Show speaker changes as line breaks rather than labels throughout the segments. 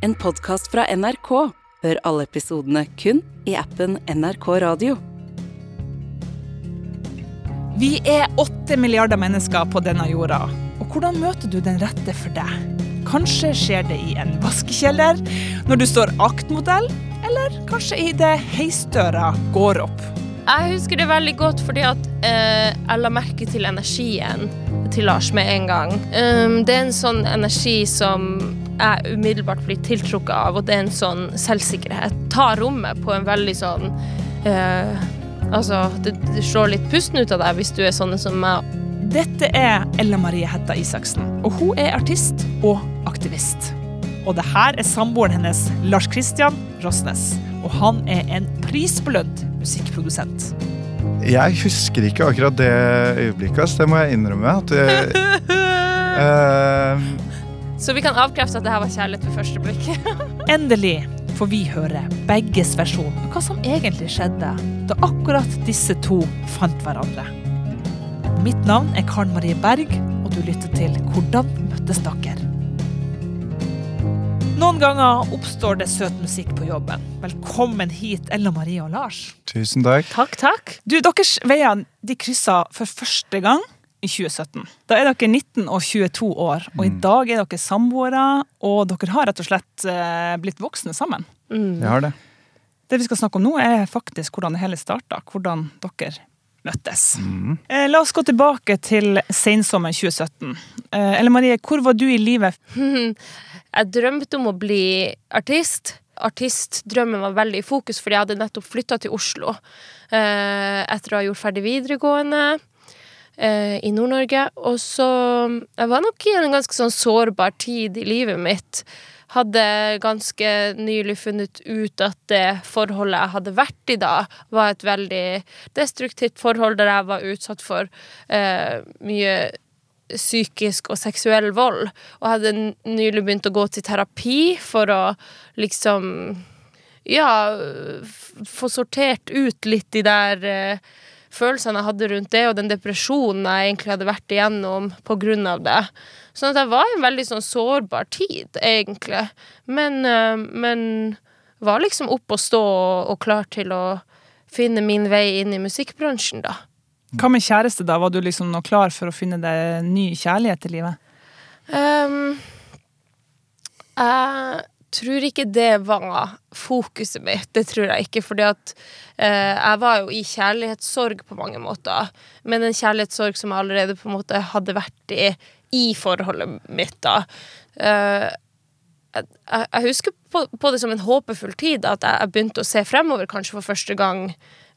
en podkast fra NRK. Hør alle episodene kun i appen NRK Radio.
Vi er åtte milliarder mennesker på denne jorda. Og hvordan møter du den rette for deg? Kanskje skjer det i en vaskekjeller, når du står aktmodell, eller kanskje i det heisdøra går opp.
Jeg husker det veldig godt fordi at eh, jeg la merke til energien til Lars med en gang. Um, det er en sånn energi som jeg umiddelbart blir tiltrukket av, og det er en sånn selvsikkerhet. Ta rommet på en veldig sånn eh, Altså, det, det slår litt pusten ut av deg hvis du er sånn som meg.
Dette er Ella Marie Hetta Isaksen, og hun er artist og aktivist. Og det her er samboeren hennes, Lars Christian Rosnes. Og han er en prisbelønt musikkprodusent.
Jeg husker ikke akkurat det øyeblikket, det må jeg innrømme. At det, eh,
Så vi kan avkrefte at det her var kjærlighet ved første blikk.
Endelig får vi høre begges versjon av hva som egentlig skjedde da akkurat disse to fant hverandre. Mitt navn er Karen Marie Berg, og du lytter til Hvordan møttes dere? Noen ganger oppstår det søt musikk på jobben. Velkommen hit, Ella Marie og Lars.
tusen takk.
Takk, takk.
Du, Deres veier de kryssa for første gang i 2017. Da er dere 19 og 22 år, og i dag er dere samboere, og dere har rett og slett eh, blitt voksne sammen.
Mm.
Jeg har det.
Det vi skal snakke om nå, er faktisk hvordan det hele starta. Hvordan dere møttes.
Mm.
Eh, la oss gå tilbake til sensommeren 2017. Eh, Elle Marie, hvor var du i livet?
Jeg drømte om å bli artist. Artistdrømmen var veldig i fokus, fordi jeg hadde nettopp flytta til Oslo eh, etter å ha gjort ferdig videregående i Nord-Norge. Og så Jeg var nok i en ganske sånn sårbar tid i livet mitt. Hadde ganske nylig funnet ut at det forholdet jeg hadde vært i da, var et veldig destruktivt forhold der jeg var utsatt for eh, mye psykisk og seksuell vold, og hadde nylig begynt å gå til terapi for å liksom Ja, få sortert ut litt de der eh, følelsene jeg hadde rundt det, og den depresjonen jeg egentlig hadde vært igjennom av det. Sånn at jeg var i en veldig sånn sårbar tid, egentlig. Men, eh, men var liksom opp og stå og, og klar til å finne min vei inn i musikkbransjen, da.
Hva med kjæreste, da? Var du liksom nå klar for å finne deg ny kjærlighet i livet?
Um, jeg tror ikke det var fokuset mitt. Det tror jeg ikke, fordi at eh, jeg var jo i kjærlighetssorg på mange måter. Men en kjærlighetssorg som jeg allerede på en måte hadde vært i i forholdet mitt, da. Eh, jeg, jeg husker på, på det som en håpefull tid, at jeg, jeg begynte å se fremover kanskje for første gang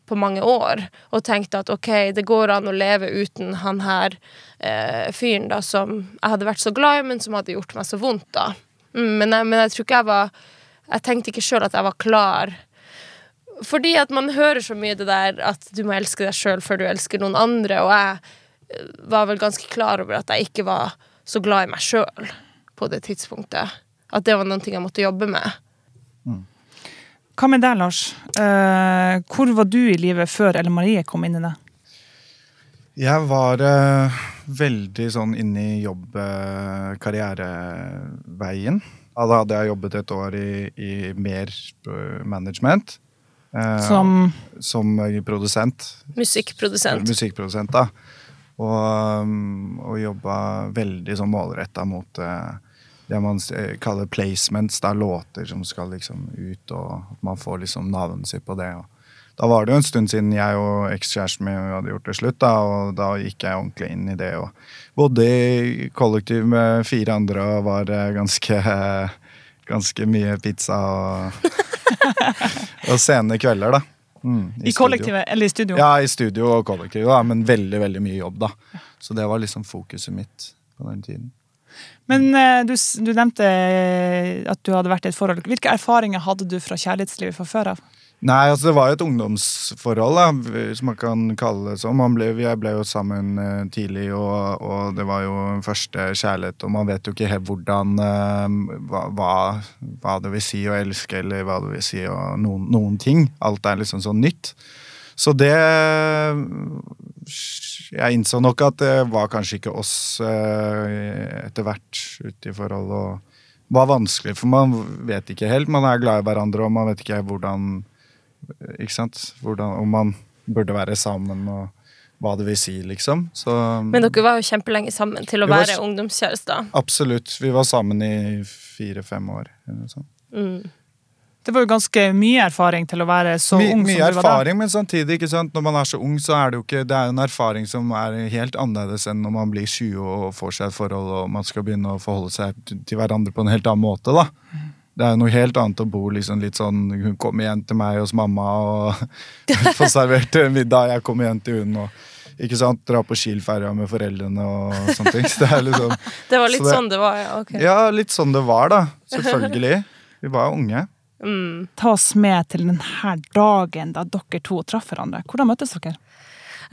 på mange år, og tenkte at ok, det går an å leve uten han her eh, fyren da som jeg hadde vært så glad i, men som hadde gjort meg så vondt, da. Mm, men, jeg, men jeg tror ikke jeg var Jeg tenkte ikke sjøl at jeg var klar. Fordi at man hører så mye det der at du må elske deg sjøl før du elsker noen andre, og jeg eh, var vel ganske klar over at jeg ikke var så glad i meg sjøl på det tidspunktet. At det var noe jeg måtte jobbe med.
Hva med deg, Lars? Eh, hvor var du i livet før Elle Marie kom inn i det?
Jeg var uh, veldig sånn inne i jobb-karriereveien. Da hadde jeg jobbet et år i, i mer eh, management. Uh,
Som
som produsent.
Musikkprodusent.
Musikkprodusent, da. Og, um, og jobba veldig sånn målretta mot det man kaller placements. Det er låter som skal liksom ut, og at man får liksom navnet sitt på det. Og da var det jo en stund siden jeg og ekskjæresten min hadde gjort det slutt, da, og da gikk jeg ordentlig inn i det. Og bodde i kollektiv med fire andre og var eh, ganske Ganske mye pizza og, og sene kvelder, da. Mm,
I
I
kollektivet eller i studio?
Ja, i studio og kollektiv, da, men veldig veldig mye jobb. da. Så det var liksom fokuset mitt på den tiden.
Men eh, du, du nevnte eh, at du hadde vært i et forhold. Hvilke erfaringer hadde du fra kjærlighetslivet fra før av?
Nei, altså det var jo et ungdomsforhold, da, hvis man kan kalle det. Man ble, jeg ble jo sammen uh, tidlig, og, og det var jo første kjærlighet, og man vet jo ikke helt hvordan uh, hva, hva, det vil si å elske, eller hva det vil si å noen, noen ting. Alt er liksom sånn nytt. Så det Jeg innså nok at det var kanskje ikke oss uh, etter hvert ute i forhold, og var vanskelig, for man vet ikke helt. Man er glad i hverandre, og man vet ikke hvordan Ikke sant? Hvordan, om man burde være sammen, og hva det vil si, liksom. Så
Men dere var jo kjempelenge sammen til å være
var
ungdomskjærester.
absolutt. Vi var sammen i fire-fem år.
Mm.
Det var jo ganske mye erfaring til å være så
My,
ung
mye
som du var
erfaring, men samtidig, ikke sant? når man er så ung, så er det jo ikke Det er jo en erfaring som er helt annerledes enn når man blir 20 og får seg et forhold og man skal begynne å forholde seg til til hverandre på en helt annen måte. da. Det er jo noe helt annet å bo liksom litt sånn Hun kommer hjem til meg hos mamma og får servert middag, jeg kommer hjem til hun og ikke sant, dra på Kiel-ferja med foreldrene og sånne ting. Så det er liksom
Det var litt
Så det-
sånn det var, ja. Okay.
Ja, litt sånn det var, da. Selvfølgelig. Vi var jo unge.
Mm.
Ta oss med til denne dagen da dere to traff hverandre. Hvordan møttes dere?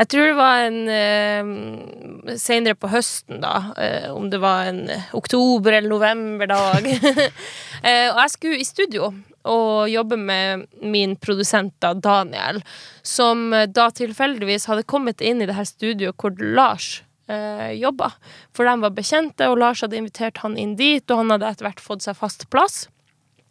Jeg tror det var en uh, Senere på høsten, da. uh, om det var en eh, oktober- eller novemberdag. uh, og jeg skulle i studio og jobbe med min produsent da, Daniel, som eh, da tilfeldigvis hadde kommet inn i det her studioet hvor Lars eh, jobba. For de var bekjente, og Lars hadde invitert han inn dit, og han hadde etter hvert fått seg fast plass.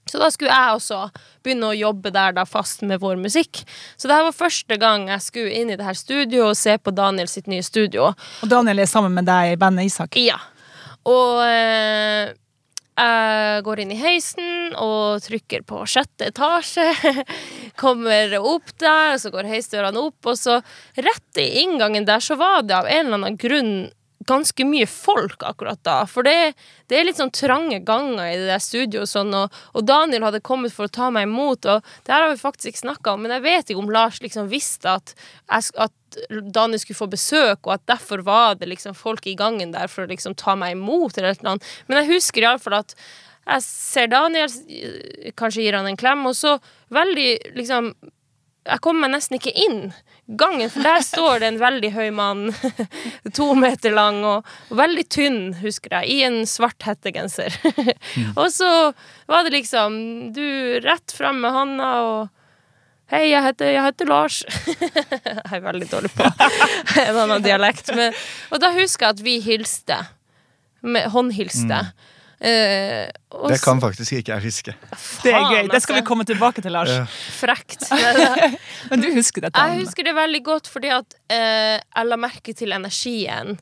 Så da skulle jeg også begynne å jobbe der da fast med vår musikk. Så det her var første gang jeg skulle inn i det her studioet og se på Daniel sitt nye studio.
Og Daniel er sammen med deg i bandet Isak.
Ja. Og eh, jeg går inn i heisen og trykker på sjette etasje. Kommer opp der, og så går heisdørene opp, og så rett i inngangen der så var det av en eller annen grunn ganske mye folk akkurat da. For det, det er litt sånn trange ganger i det der studioet, sånn, og, og Daniel hadde kommet for å ta meg imot, og det her har vi faktisk ikke snakka om, men jeg vet ikke om Lars liksom visste at, at Daniel skulle få besøk, og at derfor var det liksom folk i gangen der for å liksom ta meg imot, eller et eller annet. Men jeg husker iallfall at jeg ser Daniel, kanskje gir han en klem, og så veldig liksom jeg kommer meg nesten ikke inn gangen, for der står det en veldig høy mann, to meter lang og, og veldig tynn, husker jeg, i en svart hettegenser. og så var det liksom du rett frem med hånda og Hei, jeg heter, jeg heter Lars. jeg er veldig dårlig på en annen dialekt. Men, og da husker jeg at vi hilste. Med, håndhilste. Eh, og
Det kan faktisk ikke jeg huske.
Det er gøy. Det skal vi
altså.
komme tilbake til, Lars.
Ja.
Frekt.
Men du husker dette?
Jeg husker det veldig godt fordi at uh, jeg la merke til energien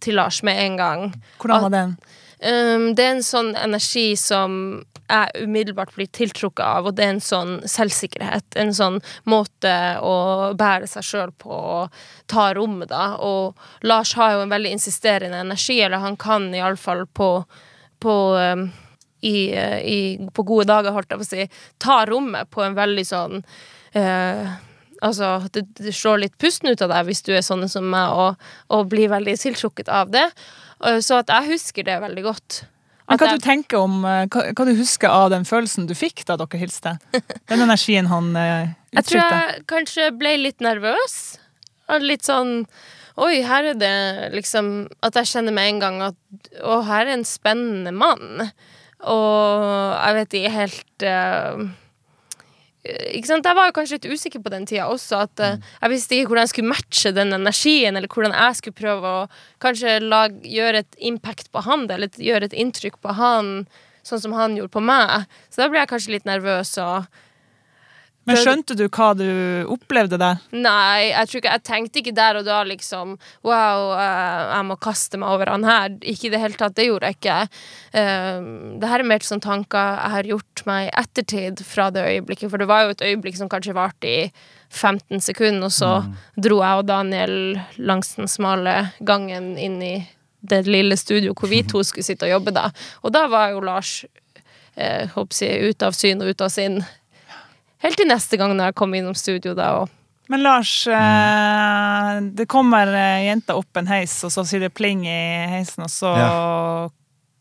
til Lars med en gang.
Hvordan var den?
Um, det er en sånn energi som jeg umiddelbart blir tiltrukket av, og det er en sånn selvsikkerhet. En sånn måte å bære seg sjøl på og ta rommet, da. Og Lars har jo en veldig insisterende energi, eller han kan iallfall på, på um, i, eh, i, på gode dager, holdt jeg på å si, ta rommet på en veldig sånn eh, Altså, det, det slår litt pusten ut av deg hvis du er sånn som meg, og, og blir veldig tiltrukket av det. Eh, Så at jeg husker det veldig godt.
Men hva
jeg-
du tenker om, eh, hva, hva du husker av den følelsen du fikk da dere hilste? Den energien han eh,
Jeg tror jeg kanskje ble litt nervøs. Litt sånn Oi, her er det liksom At jeg kjenner med en gang at Å, her er en spennende mann. Og jeg vet ikke helt uh, ikke sant? Jeg var jo kanskje litt usikker på den tida også. At uh, Jeg visste ikke hvordan jeg skulle matche den energien, eller hvordan jeg skulle prøve å kanskje lage, gjøre et impact på han, eller gjøre et inntrykk på han, sånn som han gjorde på meg. Så da ble jeg kanskje litt nervøs og
Men skjønte du hva du opplevde der?
Nei, jeg tror ikke Jeg tenkte ikke der og da liksom Wow, eh, jeg må kaste meg over han her. Ikke i det hele tatt. Det gjorde jeg ikke. Eh, det her er mer sånn tanker jeg har gjort meg i ettertid fra det øyeblikket. For det var jo et øyeblikk som kanskje varte i 15 sekunder, og så dro jeg og Daniel langs den smale gangen inn i det lille studio hvor vi to skulle sitte og jobbe da. Og da var jo Lars eh, håper jeg, ute av syn og ute av sinn. Helt til neste gang når jeg kommer innom studio da og
Men Lars, eh, det kommer jenta opp en heis, og så sier det pling i heisen, og så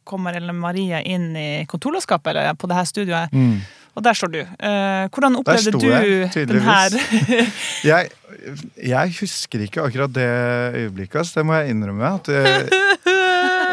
kommer Ellen Maria inn i kontorlandskapet eller på det her studioet,
Mm.
og der står du. Eh, hvordan opplevde du
jeg,
den her
Jeg, jeg husker ikke akkurat det øyeblikket, så det må jeg innrømme. At, jeg,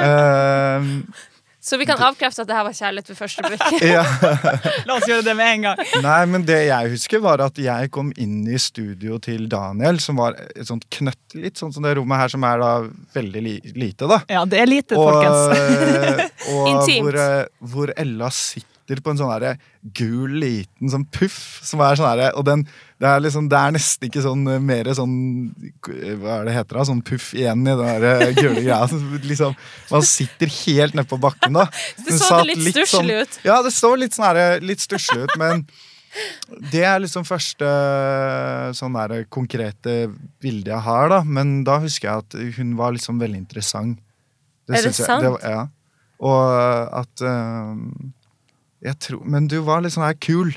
eh,
Så vi kan avkrefte at det her var kjærlighet ved første blikk.
Ja.
La oss gjøre det med en gang.
Nei, men det jeg husker, var at jeg kom inn i studio til Daniel, som var et sånt knøttlitt, sånn som det rommet her, som er da veldig li lite, da.
Ja, det er lite,
Og,
folkens.
og
Intimt.
hvor, eh, hvor Ella sitter på en sånn derre gul liten sånn puff, som er sånn herre Og den, det er liksom, det er nesten ikke sånn eh, mer sånn Hva er det heter da? Sånn puff igjen i den der eh, gule greia. Liksom, man sitter helt nede på bakken, da.
Det så det litt
litt
stusslig
sånn-
ut.
Ja, det så litt sånn litt stusslig ut, men det er liksom første sånn der konkrete bildet jeg har, da. Men da husker jeg at hun var liksom veldig interessant.
Er det
syns jeg-
sant?
var- ja. Og at eh, jeg tror, Men du var litt sånn her kul.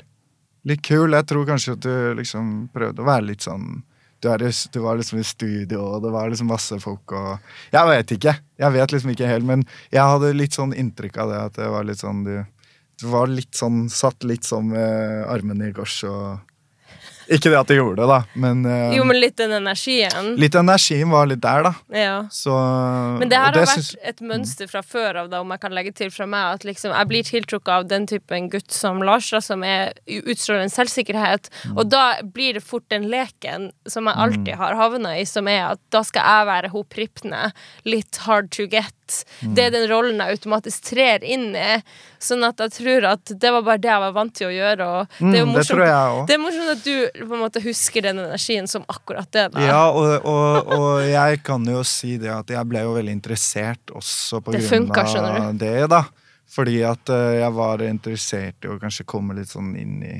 Litt kul. Jeg tror kanskje at du liksom prøvde å være litt sånn du, er, du var liksom i studio, og det var liksom masse folk og Jeg vet ikke. Jeg vet liksom ikke helt, men jeg hadde litt sånn inntrykk av det. At det var litt sånn du, du var litt sånn Satt litt sånn med armene i kors og Ikke det at de gjorde det, da, men, uh,
Jo, men litt den energien.
litt energien var litt der, da.
Ja.
Så
Men det her
har
har vært
synes...
et mønster fra før av, da, om jeg kan legge til fra meg, at liksom, jeg blir tiltrukket av den typen gutt som Lars, da, som er, utstråler en selvsikkerhet.
Mm.
Og da blir det fort den leken som jeg alltid har havna i, som er at da skal jeg være hun pripne, litt hard to get.
Mm.
Det er den rollen jeg automatisk trer inn i. Sånn at jeg tror at det var bare det jeg var vant til å gjøre. Og det er
Mm, det tror
morsomt,
jeg også.
det er morsomt at du på en måte husker den energien som akkurat det. Da.
Ja, og, og, og jeg kan jo si det at jeg ble jo veldig interessert også på
Det
grunn
skjønner
av det, da. Fordi at eh, jeg var interessert i å kanskje komme litt sånn inn i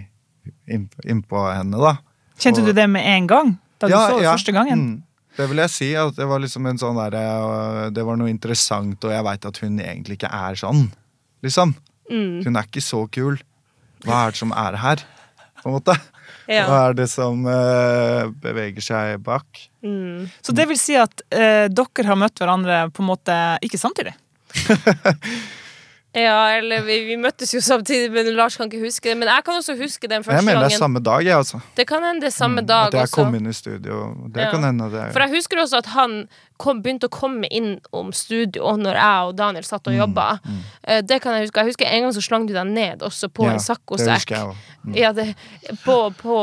inn- Innpå henne, da.
Kjente du det med en gang? Da du så det første gangen?
Mm. Det vil jeg si. At det var liksom en sånn derre øh, Det var noe interessant, og jeg veit at hun egentlig ikke er sånn. Liksom.
Mm.
Hun er ikke så kul. Hva er det som er her? På en måte.
Ja.
Hva er det som uh, beveger seg bak?
Mm.
Så det vil si at uh, dere har møtt hverandre på en måte ikke samtidig?
Ja, eller vi, vi møttes jo samtidig, men Lars kan ikke huske det. Men jeg kan også huske den første gangen.
Jeg mener det er samme dag, jeg, altså.
Det kan hende det er samme dag også.
At jeg kom inn i studio. Det
Ja.
kan hende det. Er,
For jeg husker også at han kom, begynte å komme inn om studio når jeg og Daniel satt og
Mm,
jobba. Eh, Det kan jeg huske. Jeg husker en gang så slang du deg ned også på
Ja,
en saccosekk.
Mm.
Ja, det, på, på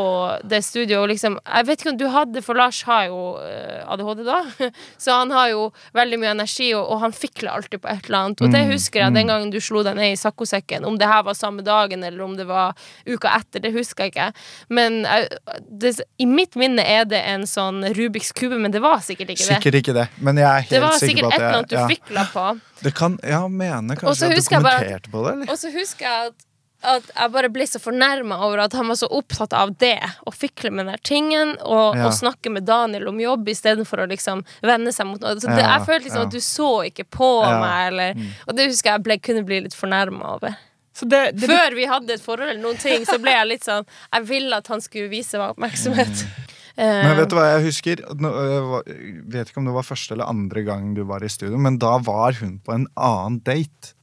det studioet liksom Jeg vet ikke om du hadde For Lars har jo eh, ADHD da. Så han har jo veldig mye energi Og, og han fikler alltid på et eller annet. Og det
Mm,
husker jeg den gangen du slo deg ned i saccosekken Om det her var samme dagen Eller om det var uka etter Det husker jeg ikke. Men jeg, det, i mitt minne er det en sånn Rubiks kube Men det var sikkert ikke det.
Sikkert ikke det, men jeg er
Det var sikkert et eller annet du
ja.
fikla på
Det kan, Ja, mener kanskje at du
kommenterte bare at-
på det, eller?
Og så husker jeg at at jeg bare ble så fornærma over at han var så opptatt av det. Å fikle med den tingen og,
Ja.
og snakke med Daniel om jobb istedenfor å liksom vende seg mot noe. Så det,
Ja,
jeg følte liksom
ja.
at du så ikke på
Ja. Mm.
meg, eller Og det husker jeg ble, kunne bli litt fornærma over.
Så det, det,
Før vi hadde et forhold eller noen ting, så ble jeg litt sånn Jeg ville at han skulle vise meg oppmerksomhet.
Mm. Men vet du hva jeg husker? Jeg vet ikke om det var første eller andre gang du var i studio, men da var hun på en annen date.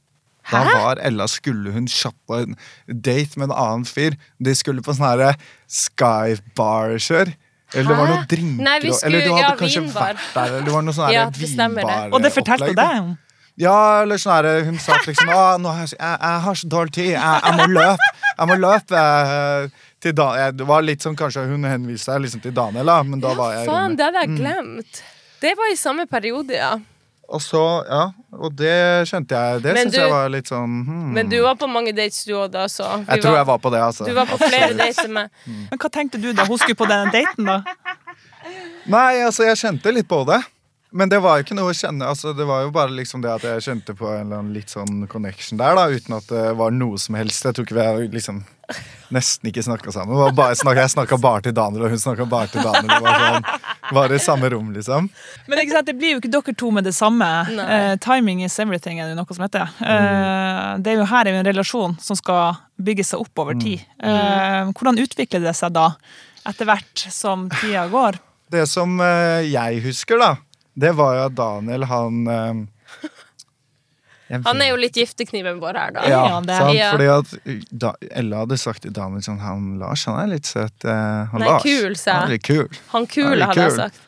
Da var Ella skulle hun kjappe en date med en annen fyr. De skulle på sånn herre Sky Bar-kjør. Eller det var noe drinker
Nei, vi
Eller du
skulle-
hadde
ja,
kanskje
vinbar.
vært der, eller det var noe sånn
Ja,
vinbar
det stemmer det.
vinbar
og det fortalte
opplegg,
deg om?
Ja, eller sånn herre Hun sa liksom Å, nå har jeg, jeg, jeg har så dårlig tid. Jeg, jeg må løpe. Jeg må løpe eh, til Dan jeg- Det var litt sånn kanskje hun henviste seg liksom til Daniel, da, men da
ja,
var jeg
faen,
rommet.
det hadde jeg glemt. Det var i samme periode, ja.
Og så, ja, og det kjente jeg. Det
Men
syns jeg var litt sånn hmm.
Men du var på mange dates, du òg, da, så. Vi
Jeg tror jeg var på det, altså.
Du var på flere dates med meg.
Men hva tenkte du da hun skulle på den daten, da?
Nei, altså, jeg kjente litt på det. Men det var jo ikke noe å kjenne. Altså, det var jo bare liksom det at jeg kjente på en eller annen litt sånn connection der, da, uten at det var noe som helst. Jeg tror ikke vi har liksom nesten ikke snakka sammen. Det var bare, jeg snakka bare til Daniel, og hun snakka bare til Daniel. Det var, sånn, var i samme rom, liksom.
Men ikke sant, det blir jo ikke dere to med det samme. Eh, timing is everything, er det noe som heter. Uh, det er jo her er jo en relasjon som skal bygge seg opp over tid. Uh, hvordan utvikler det seg da, etter hvert som tida går?
Det som jeg husker, da, det var jo at Daniel, han eh,
Han er jo litt giftekniven vår her, da.
Ja,
Ja, sant?
Ja.
Fordi at uh, da, Ella hadde sagt til Daniel sånn Han Lars, han er litt søt. eh, han
Nei,
Lars.
kul, sa jeg.
Han er litt kul.
Han kule,
litt
hadde jeg sagt.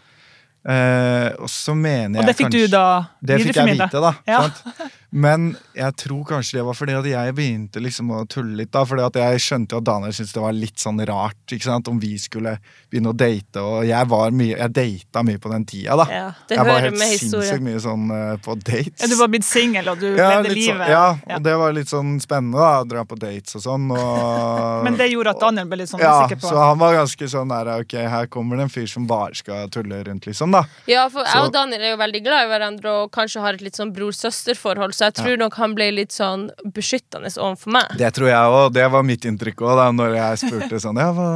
Eh, og så mener jeg
Og det fikk du
kanskje-
da
Det fikk jeg vite, da.
Ja.
Sant? Men jeg tror kanskje det var fordi at jeg begynte liksom å tulle litt. da, fordi at Jeg skjønte at Daniel syntes det var litt sånn rart ikke sant, om vi skulle begynne å date. Og jeg var mye, jeg data mye på den tida. da.
Ja, det
jeg var helt
med
sinnssykt mye sånn uh, på dates.
Ja, du var blitt singel, og du
ja,
levde
livet. sånn, ja,
Ja.
og det var litt sånn spennende da, å dra på dates og sånn. Og,
Men det gjorde at Daniel ble litt sånn
ja,
usikker på
så han var ganske sånn der, ok, her kommer det en fyr som bare skal tulle rundt, liksom. da.
Ja, for jeg og Daniel er jo veldig glad i hverandre og kanskje har et litt sånn bror-søster-forhold, så jeg tror nok han ble litt sånn beskyttende overfor meg.
Det tror jeg òg. Det var mitt inntrykk òg, da når jeg spurte sånn Ja, hva,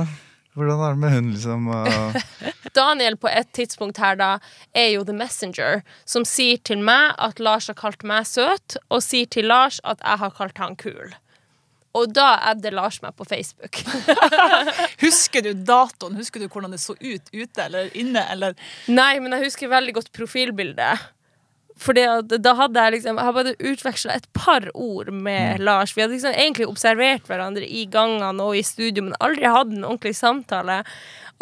hvordan er det med hun, liksom? Og,
Daniel på et tidspunkt her da er jo the messenger, som sier til meg at Lars har kalt meg søt, og sier til Lars at jeg har kalt han kul. Og da adder Lars meg på Facebook.
Husker du datoen? Husker du hvordan det så ut ute eller inne? Eller
Nei, men jeg husker veldig godt profilbildet. Fordi da hadde jeg liksom Jeg hadde utveksla et par ord med Lars. Vi hadde liksom egentlig observert hverandre i gangene og i studio, men aldri hatt en ordentlig samtale.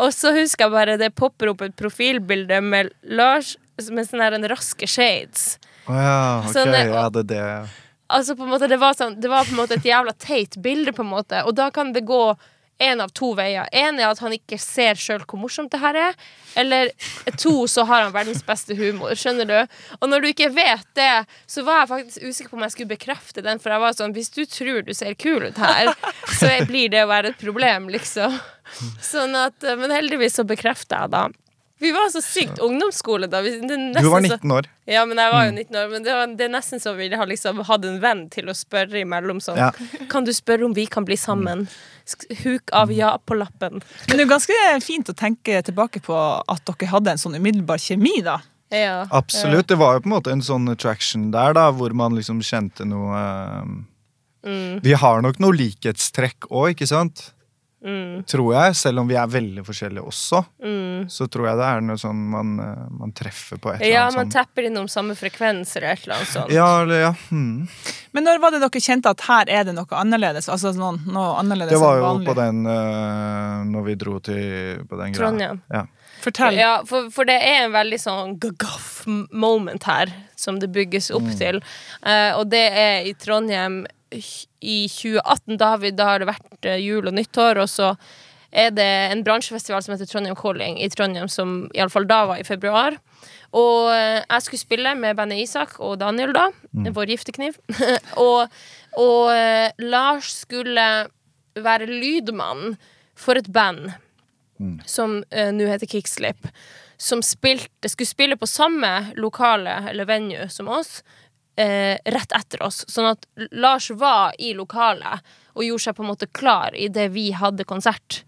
Og så husker jeg bare det popper opp et profilbilde med Lars med sånne her en raske shades.
Oh ja, ok,
Sånn, ja,
det, det.
Altså på en måte Det var, sånn, det var på en måte et jævla teit bilde, på en måte. Og da kan det gå én av to veier. Én er at han ikke ser sjøl hvor morsomt det her er. Eller to, så har han verdens beste humor. Skjønner du? Og når du ikke vet det, så var jeg faktisk usikker på om jeg skulle bekrefte den. For jeg var sånn Hvis du tror du ser kul ut her, så blir det å være et problem, liksom. Sånn at Men heldigvis så bekrefter jeg da. Vi var så sykt ungdomsskole da.
Du var 19 år.
ja, men jeg var jo 19 år, men det, var, det er nesten så vi har liksom hatt en venn til å spørre imellom sånn.
Ja.
Kan du spørre om vi kan bli sammen? Huk av ja på lappen.
Men det er ganske fint å tenke tilbake på at dere hadde en sånn umiddelbar kjemi, da.
Ja.
Absolutt. Det var jo på en måte en sånn attraction der, da, hvor man liksom kjente noe eh,
Mm,
Vi har nok noe likhetstrekk òg, ikke sant?
Mm,
Tror jeg. Selv om vi er veldig forskjellige også,
mm.
så tror jeg det er noe sånn man, eh, man treffer på et eller annet.
Ja, man
sånn.
tapper innom samme frekvens eller et eller annet sånt.
Ja, eller ja. Hmm.
Men når var det dere kjente at her er det noe annerledes? Altså noe, noe annerledes
Det var jo på den uh, Når vi dro til på den greia.
Trondheim.
Ja.
Fortell.
Ja, for, for det er en veldig sånn gaff moment her, som det bygges opp til. Uh, og det er i Trondheim i 2018. Da har, vi, da har det vært eh, jul og nyttår, og så er det en bransjefestival som heter Trondheim Calling i Trondheim, som iallfall da var i februar. Og eh, jeg skulle spille med bandet Isak og Daniel, da. Vår giftekniv. og og eh, Lars skulle være lydmann for et band som uh, nå heter Kickslip, som spilte, skulle spille på samme lokale, eller venue, som oss, eh, rett etter oss. Sånn at Lars var i lokalet og gjorde seg på en måte klar idet vi hadde konsert.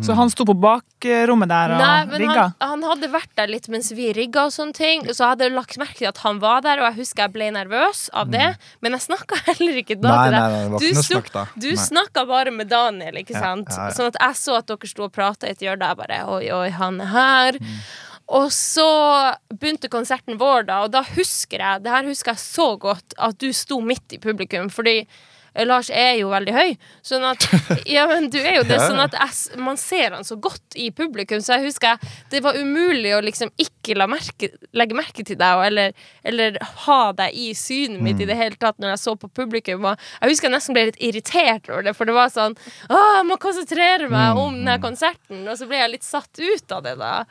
Så han sto på bakrommet der og
Nei, men
rigga?
han, han hadde vært der litt mens vi rigga og sånne ting. Så jeg hadde lagt merke til at han var der, og jeg husker jeg ble nervøs av det. Men jeg snakka heller ikke da
Nei,
til deg.
nei,
Du
snakk da.
Du snakka bare med Daniel, ikke
Ja,
sant?
ja, ja.
Sånn at jeg så at dere sto og prata i et hjørne. Jeg bare oi, oi, han er her.
Mm.
Og så begynte konserten vår, da, og da husker jeg Det her husker jeg så godt, at du sto midt i publikum, fordi Lars er jo veldig høy, sånn at Ja, men du er jo det, sånn at jeg, man ser han så godt i publikum, så jeg husker det var umulig å liksom ikke merke, legge merke til deg, eller, eller ha deg i synet mitt
Mm.
i det hele tatt når jeg så på publikum. Og jeg husker jeg nesten ble litt irritert over det, for det var sånn Å, jeg må konsentrere
Mm,
meg om denne konserten, og så ble jeg litt satt ut av det, da.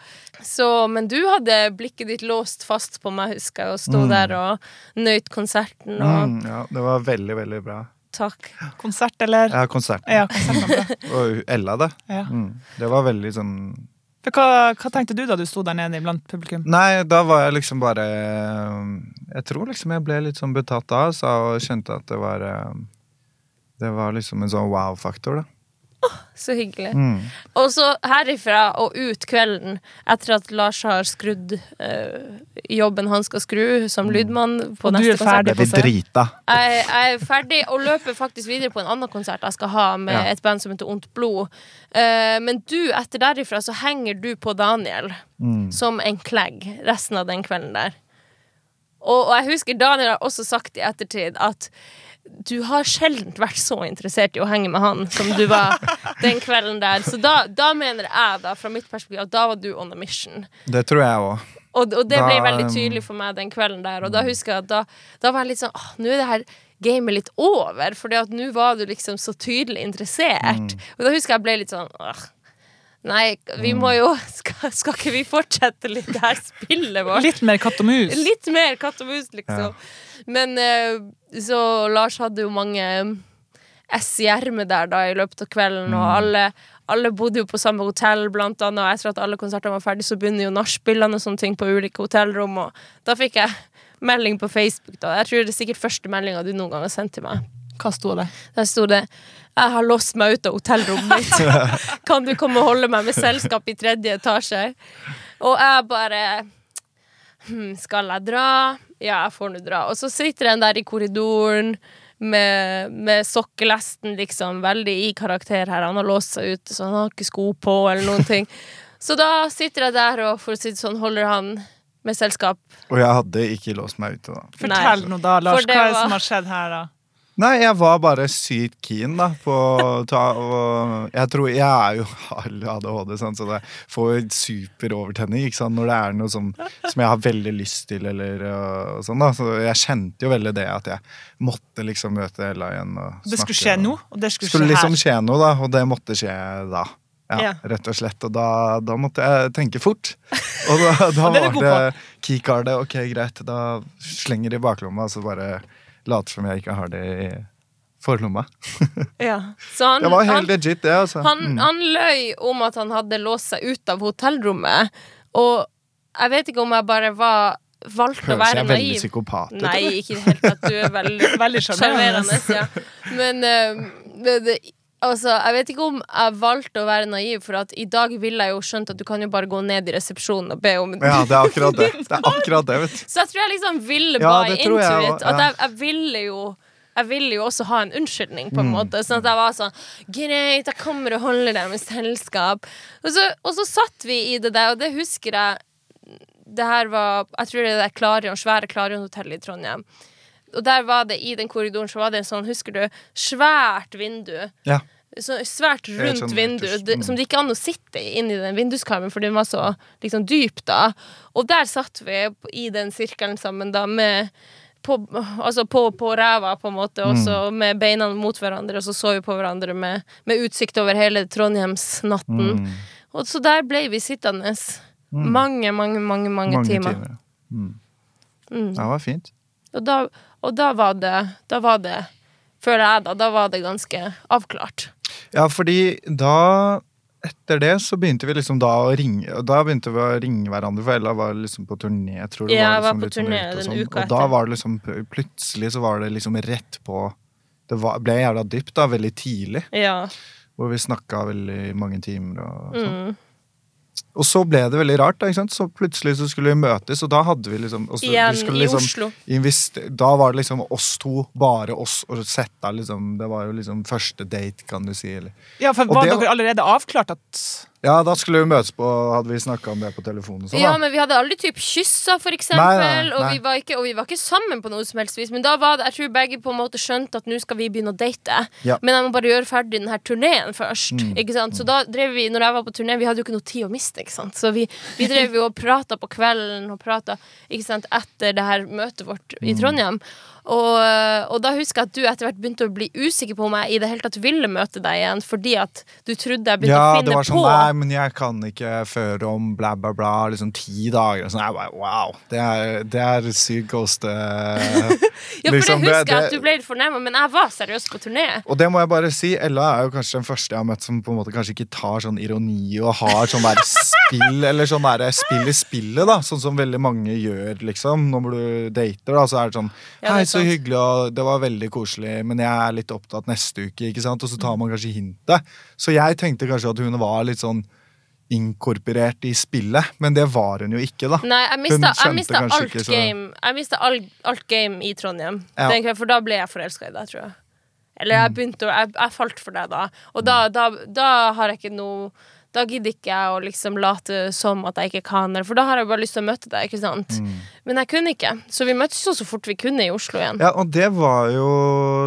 Så, men du hadde blikket ditt låst fast på meg, husker jeg, og sto der og nøyt konserten, og
Mm, ja, det var veldig, veldig bra.
Takk.
Konsert, eller?
Ja, konsert.
Ja.
Og Ella, det.
Ja.
Mm. Det var veldig sånn
For hva, hva tenkte du da du sto der nede blant publikum?
Nei, da var jeg liksom bare Jeg tror liksom jeg ble litt sånn betatt av så, og kjente at det var eh, Det var liksom en sånn wow-faktor, da.
Så hyggelig.
Mm.
Og så herifra og ut kvelden, etter at Lars har skrudd eh, jobben han skal skru som lydmann på
Og du
neste
er ferdig
konsert.
Jeg blir
på scenen.
drita.
Jeg, jeg er ferdig og løper faktisk videre på en annen konsert jeg skal ha med
Ja.
et band som heter Ondt blod. Eh, men du, etter derifra, så henger du på Daniel
Mm.
som en klegg resten av den kvelden der. Og, og jeg husker Daniel har også sagt i ettertid at du har sjelden vært så interessert i å henge med han som du var den kvelden der. Så da, da mener jeg, da, fra mitt perspektiv, at da var du on a mission.
Det tror jeg òg.
Og, og det ble veldig
um,
tydelig for meg den kvelden der. Og da husker jeg at da, da var jeg litt sånn åh, nå er det her gamet litt over, for nå var du liksom så tydelig interessert. Og da husker jeg ble litt sånn åh, Nei, vi må jo skal, skal ikke vi fortsette litt det her spillet vårt?
Litt mer katt og mus.
Litt mer katt og mus, liksom. Men eh, så Lars hadde jo mange S i ermet der da i løpet av kvelden, og alle, alle bodde jo på samme hotell, blant annet, og etter at alle konsertene var ferdig, så begynner jo nachspielene og sånne ting på ulike hotellrom, og da fikk jeg melding på Facebook, da. Jeg tror det er sikkert første meldinga du noen gang har sendt til meg.
Hva sto det?
Der sto det 'Jeg har låst meg ut av hotellrommet mitt. Kan du komme og holde meg med selskap i tredje etasje?' Og jeg bare hm, Skal jeg dra? Ja, jeg får nå dra. Og så sitter en der i korridoren med, med sokkelesten liksom veldig i karakter her. Han har låst seg ute, så han har ikke sko på eller noen ting. Så da sitter jeg der og for å si det sånn, holder han med selskap.
Og jeg hadde ikke låst meg ute da.
Fortell nå da, Lars. Hva er det
var-
som har skjedd her, da?
Nei, jeg var bare sykt keen da på å ta og Jeg tror Jeg er jo har ADHD, sant, så det får super overtenning ikke sant, når det er noe som, som jeg har veldig lyst til, eller og sånn, da. Så jeg kjente jo veldig det at jeg måtte liksom møte Ella igjen og snakke.
Det skulle skje noe? og det skulle,
skulle liksom skje noe, da, og det måtte skje da. Ja. Rett og slett. Og da, da måtte jeg tenke fort. Og da, da var det keycardet. Ok, greit. Da slenger de i baklomma, og så bare later som jeg ikke har det i forlomma.
Ja. Så han,
Det var
han,
helt legit, det, altså.
Han,
Mm.
han løy om at han hadde låst seg ut av hotellrommet, og jeg vet ikke om jeg bare var valgte å være naiv.
Høres jeg veldig psykopat ut?
Nei, ikke i det hele tatt. Du er veldig,
sjarmerende.
Ja. Men uh, det, det, altså, jeg vet ikke om jeg valgte å være naiv, for at i dag ville jeg jo skjønt at du kan jo bare gå ned i resepsjonen og be om
Ja, det er akkurat det. Det er akkurat det.
Så jeg tror jeg liksom ville
Ja,
buy into
jeg
it. At
ja.
jeg, jeg ville jo jeg ville jo også ha en unnskyldning, på en
Mm.
måte. Sånn at jeg var sånn Greit, jeg kommer og holder deg med selskap. Og så, og så satt vi i det der, og det husker jeg Det her var Jeg tror det er Klarion, svære Klarion-hotellet i Trondheim. Og der var det, i den korridoren, så var det en sånn, husker du, svært vindu.
Ja.
Så svært rundt
sånn
vindu,
mm.
som det ikke an å sitte i inni den vinduskarmen, for den var så liksom dyp da. Og der satt vi i den sirkelen sammen, da, med på, altså på, på ræva, på en måte, og så
Mm.
med beina mot hverandre, og så så vi på hverandre med, med utsikt over hele Trondheimsnatten.
Mm.
Og så der ble vi sittende mange, mange, mange, mange,
Mange
timer.
timer. Mm.
Mm.
Det var fint.
Og, da, og da var det Da var det, føler jeg da, da var det ganske avklart.
Ja, fordi da etter det så begynte vi liksom da å ringe Da begynte vi å ringe hverandre, for Ella var liksom på turné. Jeg tror det
Ja,
var,
jeg var
liksom
på
sånn
turné den
sånn.
uka
Og da var det liksom Plutselig så var det liksom rett på Det var, ble jævla dypt da, veldig tidlig.
Ja.
Hvor vi snakka veldig mange timer og sånn.
Mm.
Og så ble det veldig rart, da, ikke sant? så plutselig så skulle vi møtes, og da hadde vi liksom også,
Igjen
vi
i
liksom
Oslo.
investe- Da var det liksom oss to, bare oss, og sette liksom Det var jo liksom første date, kan du si. Eller.
Ja, for
Og
Var
det
dere allerede avklart at
Ja, da skulle vi møtes på Hadde vi snakka om det på telefonen sånn,
Ja,
da.
men vi hadde aldri typ kyssa, for eksempel.
Nei, nei,
Og, vi var ikke, og vi var ikke sammen på noe som helst vis. Men da var det, jeg tror begge på en måte skjønte at nå skal vi begynne å date.
Ja.
Men jeg må bare gjøre ferdig denne turneen først.
Mm,
Ikke sant? Så da drev vi, når jeg var på turné, vi hadde jo ikke noe tid å miste. Ikke sant? Så vi, vi drev jo og prata på kvelden og prata etter det her møtet vårt
Mm.
i Trondheim. Og, og da husker jeg at du etter hvert begynte å bli usikker på om jeg i det hele tatt ville møte deg igjen, fordi at du trodde jeg begynte
Ja,
å
det
finne
var sånn
på
Nei, men jeg kan ikke føre om bla, bla, bla. Liksom ti dager. Og sånn, jeg bare, wow. Det er, det er sykt ghost. eh,
Ja, for
liksom,
det husker jeg at du ble litt fornærma, men jeg var seriøs på turné.
Og det må jeg bare si, Ella er jo kanskje den første jeg har møtt som på en måte kanskje ikke tar sånn ironi og har sånn der spill, eller sånn der spill i spillet, da. Sånn som veldig mange gjør, liksom. Når du dater, da, så er det sånn
Ja, det
så hyggelig, og det var veldig koselig, men jeg er litt opptatt neste uke, ikke sant. Og så tar man kanskje hintet. Så jeg tenkte kanskje at hun var litt sånn inkorporert i spillet, men det var hun jo ikke, da.
Nei, jeg mista, jeg mista alt
ikke
game Jeg mista all, alt game i Trondheim.
Ja.
jeg, for da ble jeg forelska i deg, tror jeg. Eller
Mm.
jeg begynte å Jeg, jeg falt for deg da. Og da, da, da har jeg ikke noe Da gidder ikke jeg å liksom late som at jeg ikke kan, for da har jeg bare lyst til å møte deg. ikke sant?
Mm.
Men jeg kunne ikke, så vi møttes jo så fort vi kunne i Oslo igjen.
Ja, og det var jo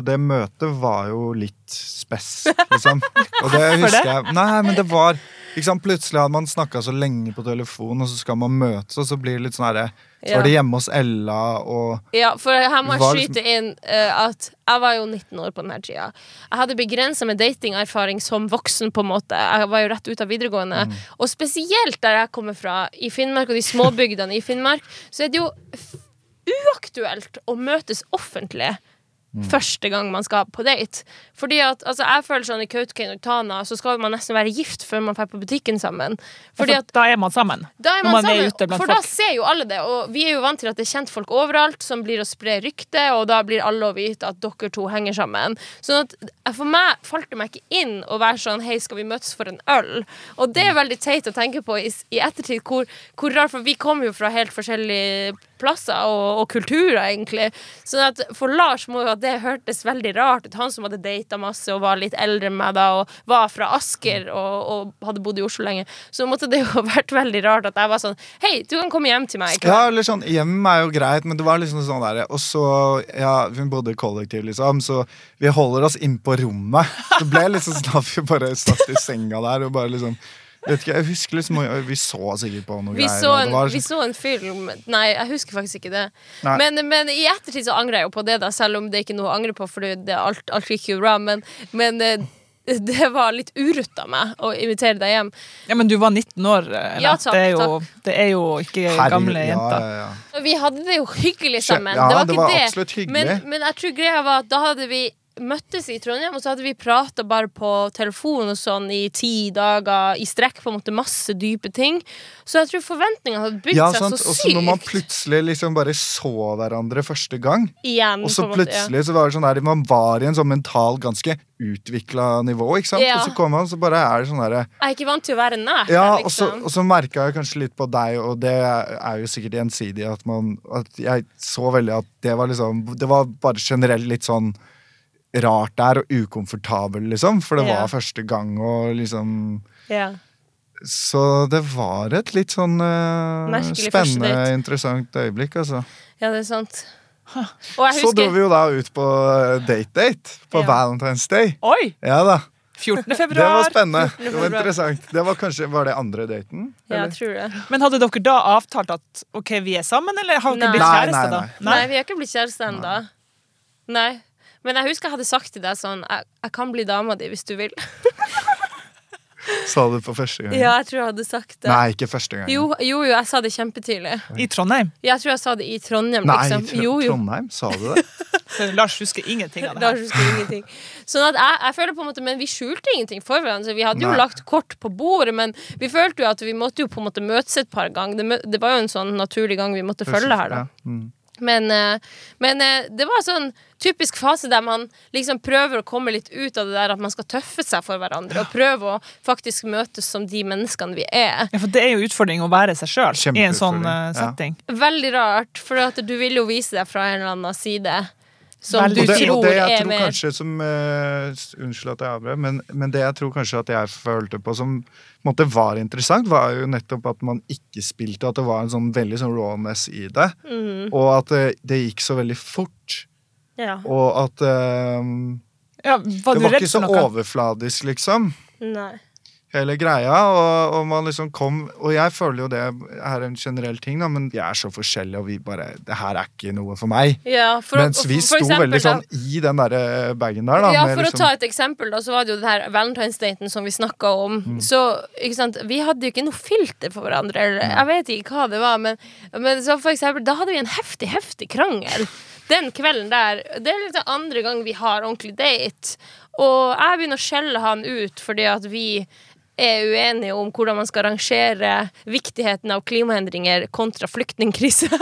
Det møtet var jo litt spess, liksom. Og det husker jeg Nei, men det var liksom. Plutselig hadde man snakka så lenge på telefon, og så skal man møtes, og så blir det litt sånn herre Så var det hjemme hos Ella, og
Ja, for her må jeg skyte inn uh, at jeg var jo 19 år på denne tida. Jeg hadde begrensa med datingerfaring som voksen, på en måte. Jeg var jo rett ut av videregående. Og spesielt der jeg kommer fra, i Finnmark og de småbygdene i Finnmark, så er det jo f uaktuelt å møtes offentlig. Første gang man skal på date. Fordi at, altså Jeg føler sånn i Kautokeino og Tana så skal man nesten være gift før man drar på butikken sammen. Fordi
For
at
da er man sammen.
da er man,
man er
sammen,
blant
for da ser jo alle det. Og vi er jo vant til at det er kjent folk overalt som blir å spre rykte, og da blir alle å vite at dere to henger sammen. Sånn at eh, for meg falt det meg ikke inn å være sånn Hei, skal vi møtes for en øl? Og det er veldig teit å tenke på i, i ettertid, hvor, hvor rart, for vi kommer jo fra helt forskjellige plasser og, og kulturer, egentlig. Sånn at for Lars må jo at det hørtes veldig rart ut. Han som hadde data masse og var litt eldre enn meg da, og var fra Asker og, og hadde bodd i Oslo lenge. Så måtte det jo ha vært veldig rart at jeg var sånn Hei, du kan komme hjem til meg. Ikke? kveld."
Ja, eller sånn, hjem er jo greit, men det var liksom sånn der Og så, ja, vi bodde kollektiv, liksom, så vi holder oss inn på rommet. Det ble liksom sånn at vi bare satt i senga der og bare liksom Vet ikke, jeg husker liksom Vi så sikkert på noe
Vi
greier.
så, en,
var
vi
sånn-
så en film Nei, jeg husker faktisk ikke det. Men, men i ettertid så angrer jeg jo på det, da selv om det ikke er noe å angre på, for det, alt, alt gikk jo bra. Men, men eh, det var litt urutt av meg å invitere deg hjem.
Ja, Men du var 19 år. Ella.
Ja, takk,
det, er jo, det er jo ikke
Herre,
gamle
ja,
jenter.
ja, ja.
Vi hadde det jo hyggelig sammen.
ja,
det var
det
ikke
var
det.
absolutt hyggelig.
Men, men jeg tror greia var at da hadde vi møttes i Trondheim, og så hadde vi prata bare på telefon og sånn i ti dager i strekk, på en måte masse dype ting. Så jeg tror forventningene hadde bygd
Ja,
seg
sant?
så
Og så når man plutselig liksom bare så hverandre første gang,
igjen.
og så
på plutselig måte, ja.
så var det sånn der Man var i en sånn mental ganske utvikla nivå, ikke sant?
Ja.
Og så kommer man, så bare er det sånn derre
Jeg er ikke vant til å være nær.
Ja,
liksom.
og så, og så merka jeg kanskje litt på deg, og det er jo sikkert gjensidig, at man At jeg så veldig at det var liksom Det var bare generelt litt sånn rart der, og ukomfortabel, liksom. For det
Ja.
var første gang, og liksom
ja.
Så det var et litt sånn
uh,
spennende, interessant øyeblikk, altså.
ja, det er sant. Og jeg
Så dro vi jo da ut på date-date på
Ja.
Valentine's Day.
Oi!
Ja da.
14.
Det var spennende. Det var interessant. Det var kanskje, Var det andre daten?
Ja, jeg tror det.
Men hadde dere da avtalt at ok, vi er sammen, eller har dere
Nei.
blitt
kjæreste
kjærester da?
nei,
Nei, vi har ikke blitt kjærester ennå. Nei. Men jeg husker jeg hadde sagt til deg sånn Jeg, jeg kan bli dama di hvis du vil.
Sa du på første gang?
Ja, jeg tror jeg hadde sagt det.
Nei, ikke første gang.
Jo, jo, jo, jeg sa det kjempetidlig.
I Trondheim?
Jeg tror jeg sa det i Trondheim,
Nei,
liksom.
Tr
Jo, jo.
Trondheim, sa du det?
Lars husker ingenting av det
Lars husker ingenting. Sånn at jeg, jeg føler på en måte Men vi skjulte ingenting for hverandre. Vi hadde jo
Nei.
lagt kort på bordet, men vi følte jo at vi måtte jo på en måte møtes et par ganger. Det, det var jo en sånn naturlig gang vi måtte følge her, da.
Ja, mm.
Men, eh, men eh, det var sånn typisk fase der man liksom prøver å komme litt ut av det der at man skal tøffe seg for hverandre, og prøve å faktisk møtes som de menneskene vi er.
Ja, for det er jo utfordring å være seg sjøl i en sånn eh,
ja.
setting.
Veldig rart, for at du vil jo vise deg fra en eller annen side. Som du
Og det,
tror
og det jeg
er
tror kanskje som uh, Unnskyld at jeg avbrøt, men, men det jeg tror kanskje at jeg følte på som på måte var interessant, var jo nettopp at man ikke spilte, at det var en sånn veldig sånn rawness i det.
Mm.
Og at det, det gikk så veldig fort.
Ja.
Og at eh,
Ja, var
Det var
redd
ikke så
noe?
overfladisk, liksom.
Nei.
Hele greia, og, og man liksom kom Og jeg føler jo det er en generell ting, da, men vi er så forskjellige, og vi bare Det her er ikke noe for meg.
Ja, for,
Mens vi
for- for
sto
eksempel
veldig
da-
sånn i den derre bagen der, da.
Ja,
med
for
liksom,
å ta et eksempel, da, så var det jo det her valentinsdaten som vi snakka om.
Mm.
Så, ikke sant, Vi hadde jo ikke noe filter for hverandre. Eller, jeg vet ikke hva det var, men, men så for eksempel, da hadde vi en heftig, heftig krangel. Den kvelden der. Det er liksom andre gang vi har ordentlig date. Og jeg begynner å skjelle han ut fordi at vi er uenige om hvordan man skal rangere viktigheten av klimaendringer kontra flyktningkrise.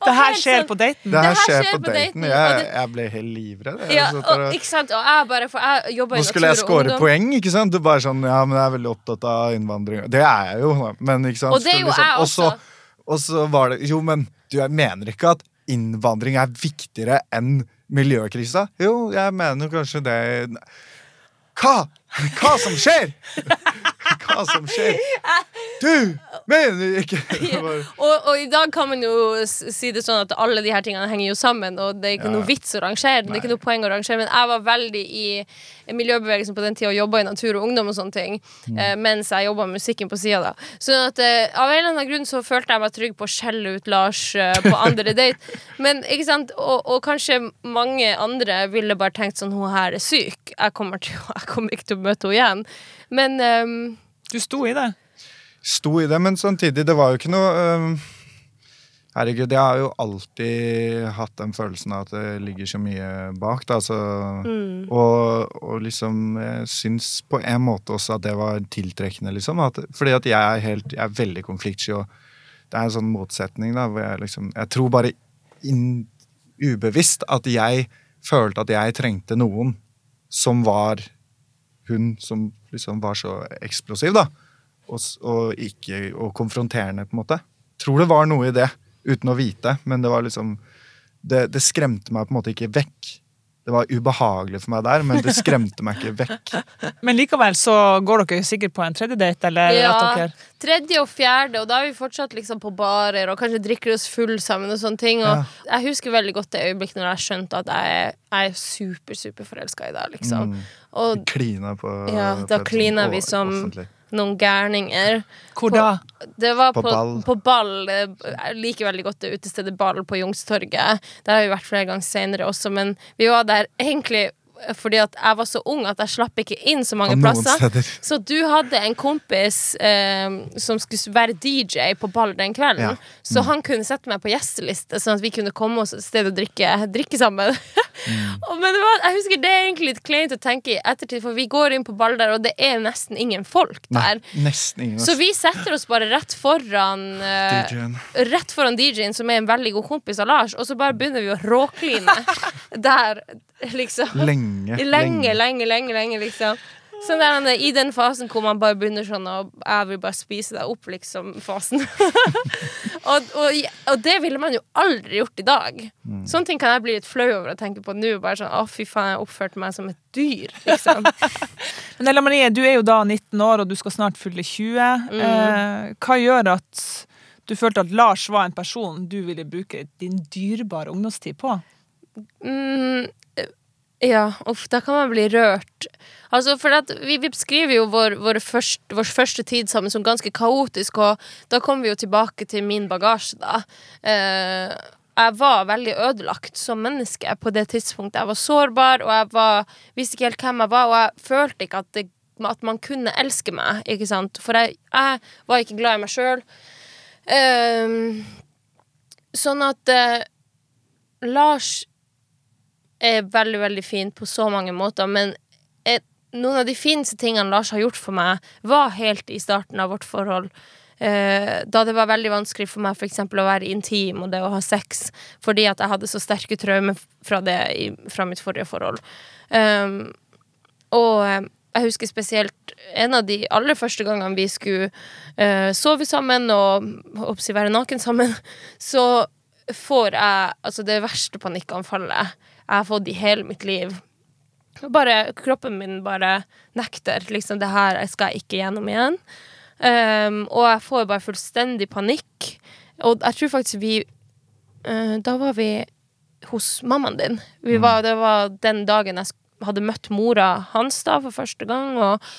Det her skjer
sånn-
på daten.
det her skjer på daten. Jeg, jeg ble helt livredd.
Ja, og, ikke sant? Og jeg bare, for jeg jobber i
Nå skulle jeg score poeng, ikke sant? Du bare sånn, ja, men jeg er veldig opptatt av innvandring. Det er jeg jo, men ikke sant?
Og det er jo
liksom-
jeg også.
Og så var det Jo, men du, jeg mener ikke at innvandring er viktigere enn miljøkrisa. Jo, jeg mener kanskje det Hva?! Hva som skjer?! hva som skjer. Du mener ikke
Og, og i dag kan man jo si det sånn at alle de her tingene henger jo sammen, og det er ikke
Ja.
noe vits å rangere. Det er ikke noe poeng å rangere, men jeg var veldig i miljøbevegelsen på den tida og jobba i Natur og Ungdom og sånne ting, eh, mens jeg jobba med musikken på sida da. Så at, eh, av en eller annen grunn så følte jeg meg trygg på å skjelle ut Lars eh, på andre date. Men ikke sant, og, og kanskje mange andre ville bare tenkt sånn hun her er syk. Jeg kommer, til, jeg kommer ikke til å møte henne igjen. Men um,
Du sto i det.
sto i det, men samtidig, det var jo ikke noe um, Herregud, jeg har jo alltid hatt den følelsen av at det ligger så mye bak. Da, så, og, og liksom Jeg syns på en måte også at det var tiltrekkende, liksom. At, fordi at jeg er, helt, jeg er veldig konfliktsky, og det er en sånn motsetning, da, hvor jeg liksom Jeg tror bare in, ubevisst at jeg følte at jeg trengte noen som var hun som liksom var så eksplosiv, da. Og, og ikke og konfronterende, på en måte. Tror det var noe i det, uten å vite, men det var liksom Det, det skremte meg på en måte ikke vekk. Det var ubehagelig for meg der, men det skremte meg ikke vekk.
Men likevel så går dere sikkert på en tredje date, eller
Ja,
dere
tredje og fjerde, og da er vi fortsatt liksom på barer og kanskje drikker oss full sammen og sånne ting. Og jeg husker veldig godt det øyeblikket når jeg skjønte at jeg er, jeg er super, super forelska i deg, liksom. Og
Klina på
ja, da klina vi som
offentlig.
Noen gærninger.
Hvor da?
Det var
På
på,
ball.
på ball. Jeg liker veldig godt det utestedet Ball på Youngstorget. Der har vi vært flere ganger senere også, men vi var der egentlig fordi at jeg var så ung at jeg slapp ikke inn så mange plasser.
steder.
Så du hadde en kompis eh, som skulle være DJ på ball den kvelden.
Ja. Mm.
Så han kunne sette meg på gjesteliste, sånn at vi kunne komme oss et sted og drikke, drikke sammen.
Mm.
Men det var, jeg husker det er egentlig litt kleint å tenke i ettertid, for vi går inn på ball der, og det er nesten ingen folk der.
Nei, ingen.
Så vi setter oss bare rett foran eh, Rett foran DJ-en, som er en veldig god kompis av Lars, og så bare begynner vi å råkline der, liksom.
Lenge.
Lenge, lenge, lenge, lenge, liksom. Sånn der, er I den fasen hvor man bare begynner sånn og Jeg vil bare spise deg opp, liksom-fasen. og, og, og det ville man jo aldri gjort i dag.
Mm.
Sånne ting kan jeg bli litt flau over å tenke på nå. Bare sånn, å fy faen, jeg oppførte meg som et dyr, liksom.
Men Ella Marie, du er jo da 19 år, og du skal snart fylle 20.
Mm.
Eh, hva gjør at du følte at Lars var en person du ville bruke din dyrebare ungdomstid på?
Mm, ja, uff, da kan man bli rørt. Altså, for vi, vi beskriver jo vår, vår, første, vår første tid sammen som ganske kaotisk, og da kommer vi jo tilbake til min bagasje, da. Eh, jeg var veldig ødelagt som menneske på det tidspunktet. Jeg var sårbar, og jeg var, visste ikke helt hvem jeg var, og jeg følte ikke at, det, at man kunne elske meg, ikke sant. For jeg, jeg var ikke glad i meg sjøl. sånn at eh, Lars er veldig, veldig fin på så mange måter, men et, noen av de fineste tingene Lars har gjort for meg, var helt i starten av vårt forhold. Eh, da det var veldig vanskelig for meg for eksempel å være intim og det å ha sex, fordi at jeg hadde så sterke traumer fra fra mitt forrige forhold. Um, og eh, jeg husker spesielt en av de aller første gangene vi skulle uh, sove sammen og oppsi være naken sammen, så får jeg altså det verste panikkanfallet jeg har fått i hele mitt liv. Bare, kroppen min bare nekter. Liksom, det her skal jeg ikke gjennom igjen. Um, og jeg får bare fullstendig panikk. Og jeg tror faktisk vi uh, Da var vi hos mammaen din. Vi var, det var den dagen jeg hadde møtt mora hans da for første gang. Og,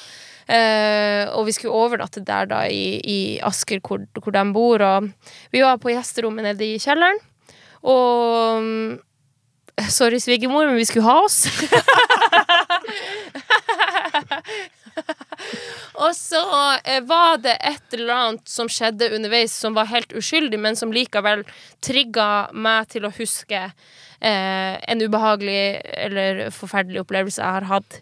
uh, og vi skulle overnatte der da i, i Asker, hvor, hvor de bor. Og vi var på gjesterommet nede i kjelleren. Og mm, Sorry, svigermor, men vi skulle ha oss. Og så eh, var det et eller annet som skjedde underveis som var helt uskyldig, men som likevel trigga meg til å huske eh, en ubehagelig eller forferdelig opplevelse jeg har hatt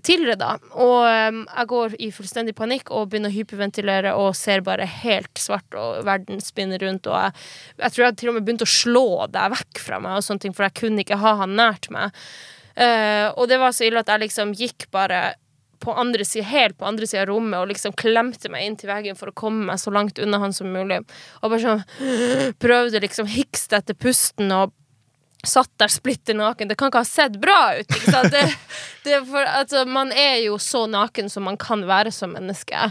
tidligere, da. Og um, jeg går i fullstendig panikk og begynner å hyperventilere og ser bare helt svart, og verden spinner rundt, og jeg, jeg tror jeg til og med begynte å slå deg vekk fra meg, og sånne ting, for jeg kunne ikke ha han nært meg. Uh, og det var så ille at jeg liksom gikk bare på andre siden, helt på andre sida av rommet og liksom klemte meg inn til veggen for å komme meg så langt unna han som mulig. Og bare sånn prøvde liksom hikste etter pusten og satt der splitter naken. Det kan ikke ha sett bra ut. Det, det for, altså, man er jo så naken som man kan være som menneske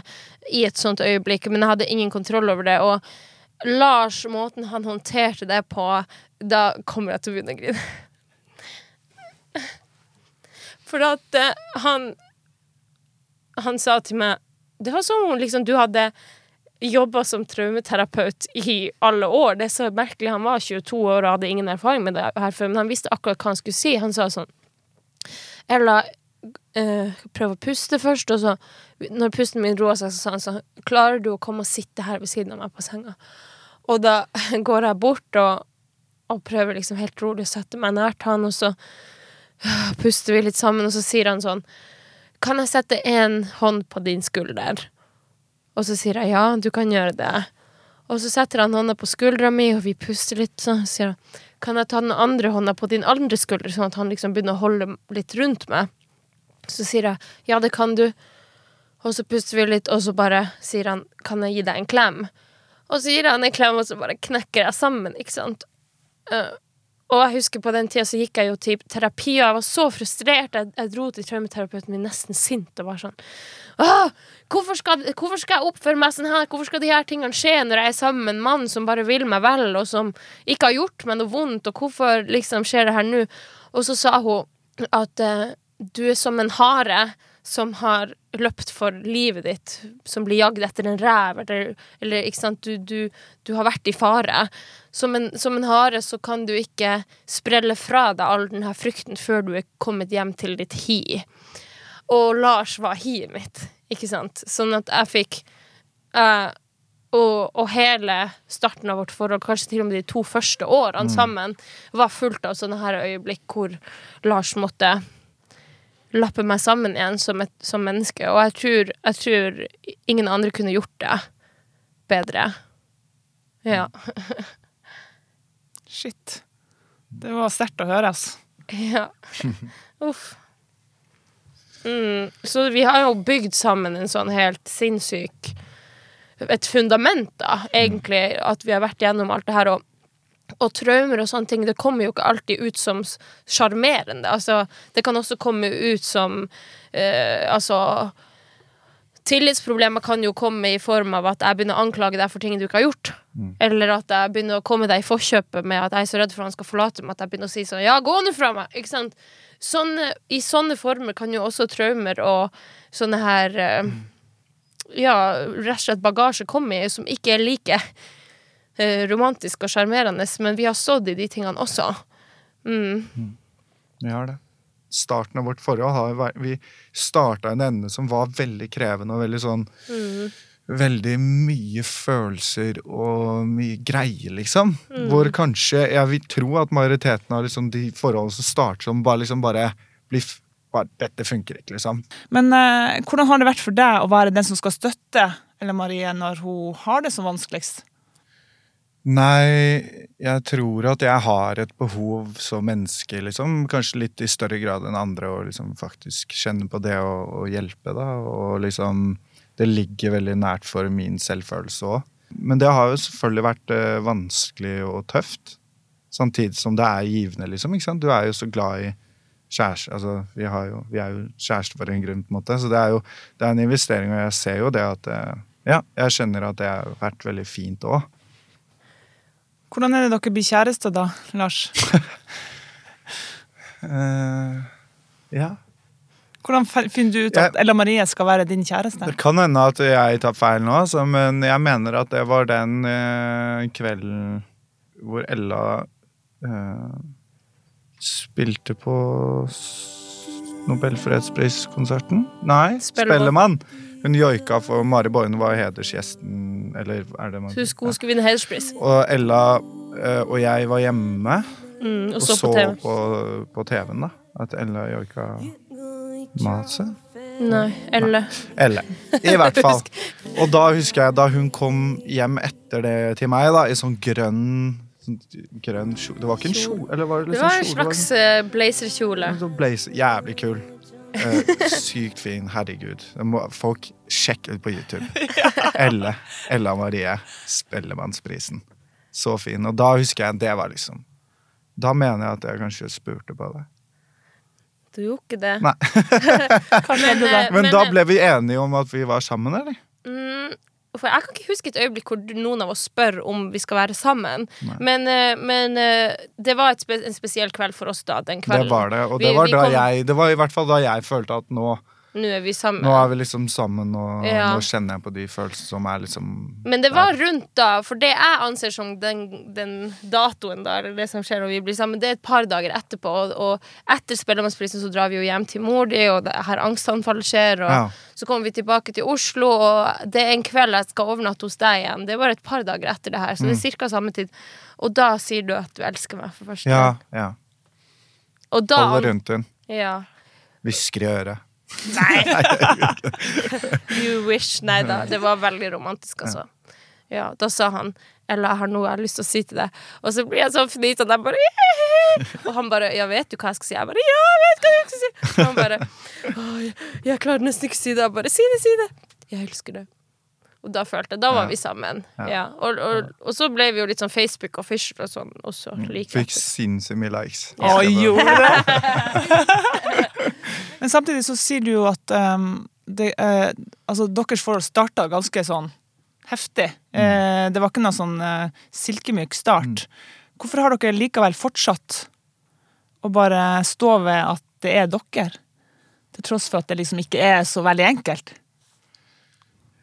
i et sånt øyeblikk, men jeg hadde ingen kontroll over det. Og Lars, måten han håndterte det på, da kommer jeg til å begynne å grine. For at uh, han Han sa til meg Det var som om liksom du hadde jobba som traumeterapeut i alle år. Det er så merkelig. Han var 22 år og hadde ingen erfaring med det her før, men han visste akkurat hva han skulle si. Han sa sånn Ella, eh, prøv å puste først, og så, når pusten min roa seg, så sa han sånn Klarer du å komme og sitte her ved siden av meg på senga? Og da går jeg bort og, og prøver liksom helt rolig å sette meg nært han, og så øh, puster vi litt sammen, og så sier han sånn Kan jeg sette én hånd på din skulder? Og så sier jeg ja, du kan gjøre det. Og så setter han hånda på skuldra mi, og vi puster litt. Så sier han kan jeg ta den andre hånda på din andre skulder, sånn at han liksom begynner å holde litt rundt meg. Så sier jeg ja, det kan du. Og så puster vi litt, og så bare sier han kan jeg gi deg en klem? Og så gir han en klem, og så bare knekker jeg sammen, ikke sant. Uh, og jeg husker på den tida så gikk jeg jo til terapi, og jeg var så frustrert. Jeg, jeg dro til traumeterapeuten min nesten sint og bare sånn Åh, hvorfor, skal, hvorfor skal jeg oppføre meg sånn her? Hvorfor skal de her tingene skje når jeg er sammen med en mann som bare vil meg vel, og som ikke har gjort meg noe vondt, og hvorfor liksom skjer det her nå? Og så sa hun at uh, du er som en hare som har løpt for livet ditt, som blir jagd etter en rev, eller, eller ikke sant, du, du, du, har vært i fare. Som en, som en, hare så kan du ikke sprelle fra deg all denne frykten før du er kommet hjem til ditt hi. Og Lars var hiet mitt, ikke sant, sånn at jeg fikk uh, og, og, hele starten av vårt forhold, kanskje til og med de to første årene mm. sammen, var fullt av sånne her øyeblikk hvor Lars måtte lappe meg sammen igjen som, et, som menneske. Og jeg tror, jeg tror, ingen andre kunne gjort det bedre. Ja.
Shit. Det var sterkt å høre, altså.
Ja. Uff. Mm. Så vi har jo bygd sammen en sånn helt sinnssyk Et fundament, da, egentlig, at vi har vært gjennom alt det her. Og og traumer og sånne ting, det kommer jo ikke alltid ut som sjarmerende. Altså, det kan også komme ut som eh, Altså Tillitsproblemer kan jo komme i form av at jeg begynner å anklage deg for ting du ikke har gjort. Mm. Eller at jeg begynner å komme deg i forkjøpet med at jeg er så redd for at han skal forlate meg, at jeg begynner å si sånn Ja, gå nå fra meg! Ikke sant? Sånne, I sånne former kan jo også traumer og sånne her eh, Ja, rett og slett bagasje komme i, som ikke er like Eh, romantisk og sjarmerende, men vi har stått i de tingene også. Mm.
Mm. Vi har det. Starten av vårt forhold har Vi starta en ende som var veldig krevende og veldig sånn mm. Veldig mye følelser og mye greier, liksom. Mm. Hvor kanskje Jeg vil tro at majoriteten av liksom de forholdene som starter som bare liksom bare blir bare, Dette funker ikke, liksom.
Men eh, hvordan har det vært for deg å være den som skal støtte Eller Marie når hun har det som vanskeligst?
Nei, jeg tror at jeg har et behov som menneske, liksom. Kanskje litt i større grad enn andre, å liksom faktisk kjenne på det å, hjelpe, da. Og liksom Det ligger veldig nært for min selvfølelse òg. Men det har jo selvfølgelig vært eh, vanskelig og tøft. Samtidig som det er givende, liksom. ikke sant? Du er jo så glad i kjæreste Altså, vi, jo, vi er jo kjæreste for en grunn, på en måte. Så det er jo det er en investering, og jeg ser jo det at eh, Ja, jeg skjønner at det har vært veldig fint òg.
Hvordan er det dere blir kjærester da, Lars?
uh, ja.
Hvordan finner du ut at Ella Marie skal være din kjæreste?
Det kan hende at jeg tar feil nå, altså, men jeg mener at det var den uh, kvelden hvor Ella eh, spilte på Nobelfredspriskonserten? Nei, Spellemann. Hun joika for Mari Boine var hedersgjesten, eller er det
man Hun skulle, vinne hederspris.
Og Ella eh, og jeg var hjemme
mm, og,
og,
så,
så
på, TV.
på, på TV-en, da. At Ella joika Mase?
Nei, Elle.
Elle. I hvert fall. Og da husker jeg da hun kom hjem etter det til meg, da, i sånn grønn sånn grønn kjole Det var ikke en kjole? Eller var det, liksom
det var en slags uh, blazerkjole.
Blazer, jævlig kul. Uh, sykt fin. Herregud. Folk sjekk ut på YouTube. Elle. Ella Marie. Spellemannsprisen. Så fin. Og da husker jeg det var liksom Da mener jeg at jeg kanskje spurte på det.
Du gjorde ikke det.
Nei.
men, skjedde
eh,
Men, da
eh,
ble vi enige om at vi var sammen, eller?
Mm, for jeg kan ikke huske et øyeblikk hvor noen av oss spør om vi skal være sammen. Men, eh, men det var spe en spesiell kveld for oss da, den kvelden.
Det var det. Og
Vi-
var,
vi kom-
jeg, det var i hvert fall da jeg følte at nå,
Nå er vi sammen.
nå er vi liksom sammen, og
Ja.
nå kjenner jeg på de følelsene som er liksom
Men det var rundt da, for det jeg anser som den, den datoen da, eller det som skjer når vi blir sammen, det er et par dager etterpå. Og, og etter Spellemannsprisen så drar vi jo hjem til mor di, og det her angstanfallet skjer, og
Ja.
så kommer vi tilbake til Oslo, og det er en kveld jeg skal overnatte hos deg igjen. Det er bare et par dager etter det her, så det er cirka samme tid. Og da sier du at du elsker meg for første
gang. Ja, ja.
Og da
Holde rundt den.
Ja.
Hvisker i øret.
You wish. Nei da, det var veldig romantisk, altså. Ja, da sa han Ella, jeg har noe jeg har lyst til å si til deg. Og så blir jeg sånn fnitete, og jeg bare Og han bare Ja, vet du hva jeg skal si? Jeg bare Ja, jeg vet hva jeg skal si! Og han bare jeg, jeg klarer nesten ikke å si det. Jeg bare Si det, si det! Jeg elsker det. Og da følte jeg Da var
Ja.
vi sammen.
Ja.
Ja. Og, og, og så ble vi jo litt sånn Facebook official og sånn også. Like
Fikk sinnssykt mye likes.
Å, gjorde det? Men samtidig så sier du jo at um, det, uh, altså, deres forhold starta ganske sånn heftig. Eh, det var ikke noe sånn uh, silkemyk start. Hvorfor har dere likevel fortsatt å bare stå ved at det er dere? Til tross for at det liksom ikke er så veldig enkelt.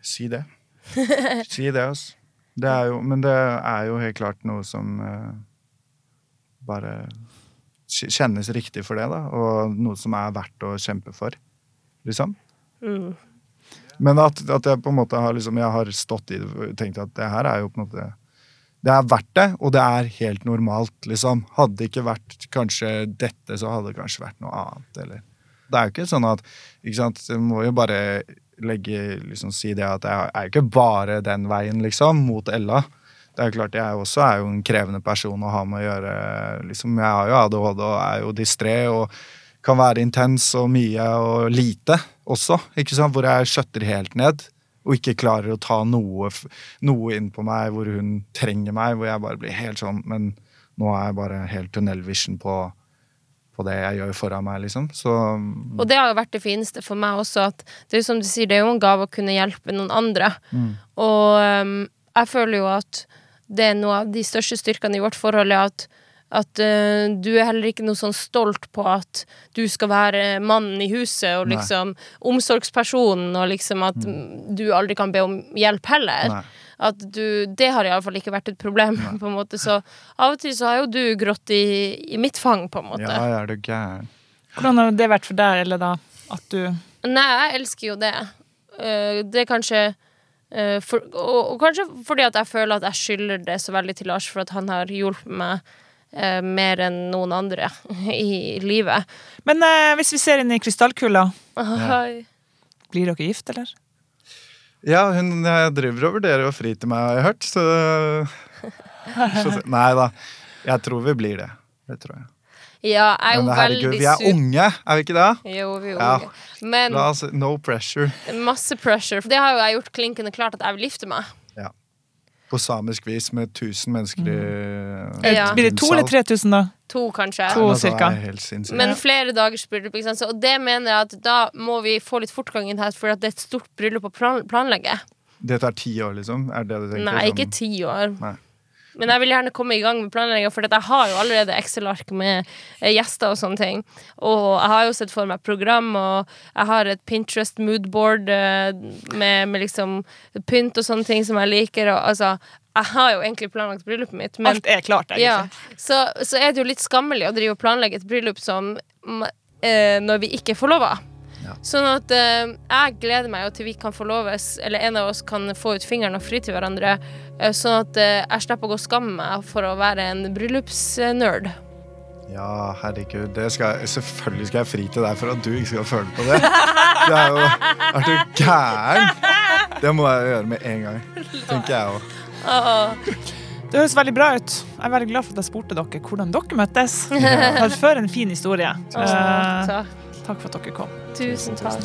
Si det. Si det, altså. Det er jo, men det er jo helt klart noe som bare kjennes riktig for det, da. Og noe som er verdt å kjempe for, liksom.
Mm.
Men at, at jeg på en måte har, liksom, jeg har stått i det og tenkt at det her er jo på en måte Det er verdt det, og det er helt normalt, liksom. Hadde det ikke vært kanskje dette, så hadde det kanskje vært noe annet, eller Det er jo ikke sånn at ikke sant, Du må jo bare legge liksom si det at jeg er jo ikke bare den veien, liksom, mot Ella. Det er klart, Jeg også er jo en krevende person å ha med å gjøre. liksom, Jeg har jo ADHD og er jo distré og kan være intens og mye og lite også. ikke sant, Hvor jeg skjøtter helt ned og ikke klarer å ta noe, noe inn på meg hvor hun trenger meg. Hvor jeg bare blir helt sånn Men nå er jeg bare helt tunnelvision på, på det jeg gjør foran meg, liksom. Så
Og det har jo vært det fineste for meg også, at det er jo som du sier, det er jo en gave å kunne hjelpe noen andre.
Mm.
Og um, jeg føler jo at det er noe av de største styrkene i vårt forhold, er at, at uh, du er heller ikke noe sånn stolt på at du skal være mannen i huset og
Nei.
liksom omsorgspersonen, og liksom at mm, du aldri kan be om hjelp heller.
Nei.
At du, det har iallfall ikke vært et problem, på en måte. Så av og til så har jo du grått i, i mitt fang, på en måte.
Ja, jeg er du gæren.
Hvordan har det vært for deg, eller da? At du
Nei, jeg elsker jo det. Uh, det er kanskje for, og, og kanskje fordi at jeg føler at jeg skylder det så veldig til Lars for at han har hjulpet meg eh, mer enn noen andre i livet.
Men eh, hvis vi ser inn i krystallkula,
ja.
blir dere gift, eller?
Ja, hun eh, driver og vurderer å fri til meg, har jeg hørt. Så, så Nei da. Jeg tror vi blir det. Det tror jeg.
Ja, jeg er jo
herregud,
veldig
vi er unge, er vi ikke det?
Jo, vi er
Ja.
unge. Men
La oss, no pressure.
masse pressure. Det har jo jeg gjort klinkende klart at jeg vil gifte meg.
På samisk vis med 1000 mennesker i
Mm. Ja.
Blir det to eller 3000, da?
To, kanskje.
To. Cirka.
Men flere dagers bryllup. Ikke sant? Så, og det mener jeg at da må vi få litt fortgang i her, for det er et stort bryllup å plan planlegge.
Det tar ti år, liksom? Er det det du tenker?
Nei, ikke ti år.
Nei.
Men jeg vil gjerne komme i gang med planlegginga, for jeg har jo allerede Excel-ark med eh, gjester og sånne ting. Og jeg har jo sett for meg program, og jeg har et Pinterest moodboard eh, med, med liksom pynt og sånne ting som jeg liker. Og, altså, jeg har jo egentlig planlagt bryllupet mitt, men
Alt er klart,
ja, så, så er det jo litt skammelig å drive og planlegge et bryllup som mm, eh, når vi ikke er forlova.
Ja.
Sånn at eh, jeg gleder meg jo til vi kan forloves, eller en av oss kan få ut fingeren og fri til hverandre. eh, sånn at eh, jeg slipper å gå og skamme meg for å være en bryllupsnerd.
Ja, herregud. Det skal, selvfølgelig skal jeg fri til deg for at du ikke skal føle på det. Det er jo Er du gæren? Det må jeg gjøre med en gang. Tenker jeg òg.
Det høres veldig bra ut. Jeg er veldig glad for at jeg spurte dere hvordan dere møttes. For før en fin historie. Eh,
Takk.
Takk for at dere kom.
Tusen takk.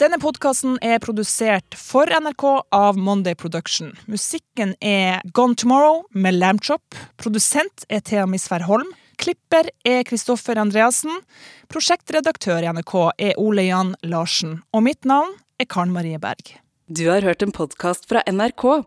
Denne podkasten er produsert for NRK av Monday Production. Musikken er Gone Tomorrow med Lambchop. Produsent er Thea Misvær Holm. Klipper er Kristoffer Andreassen. Prosjektredaktør i NRK er Ole Jan Larsen. Og mitt navn er Karen Marie Berg.
Du har hørt en podkast fra NRK.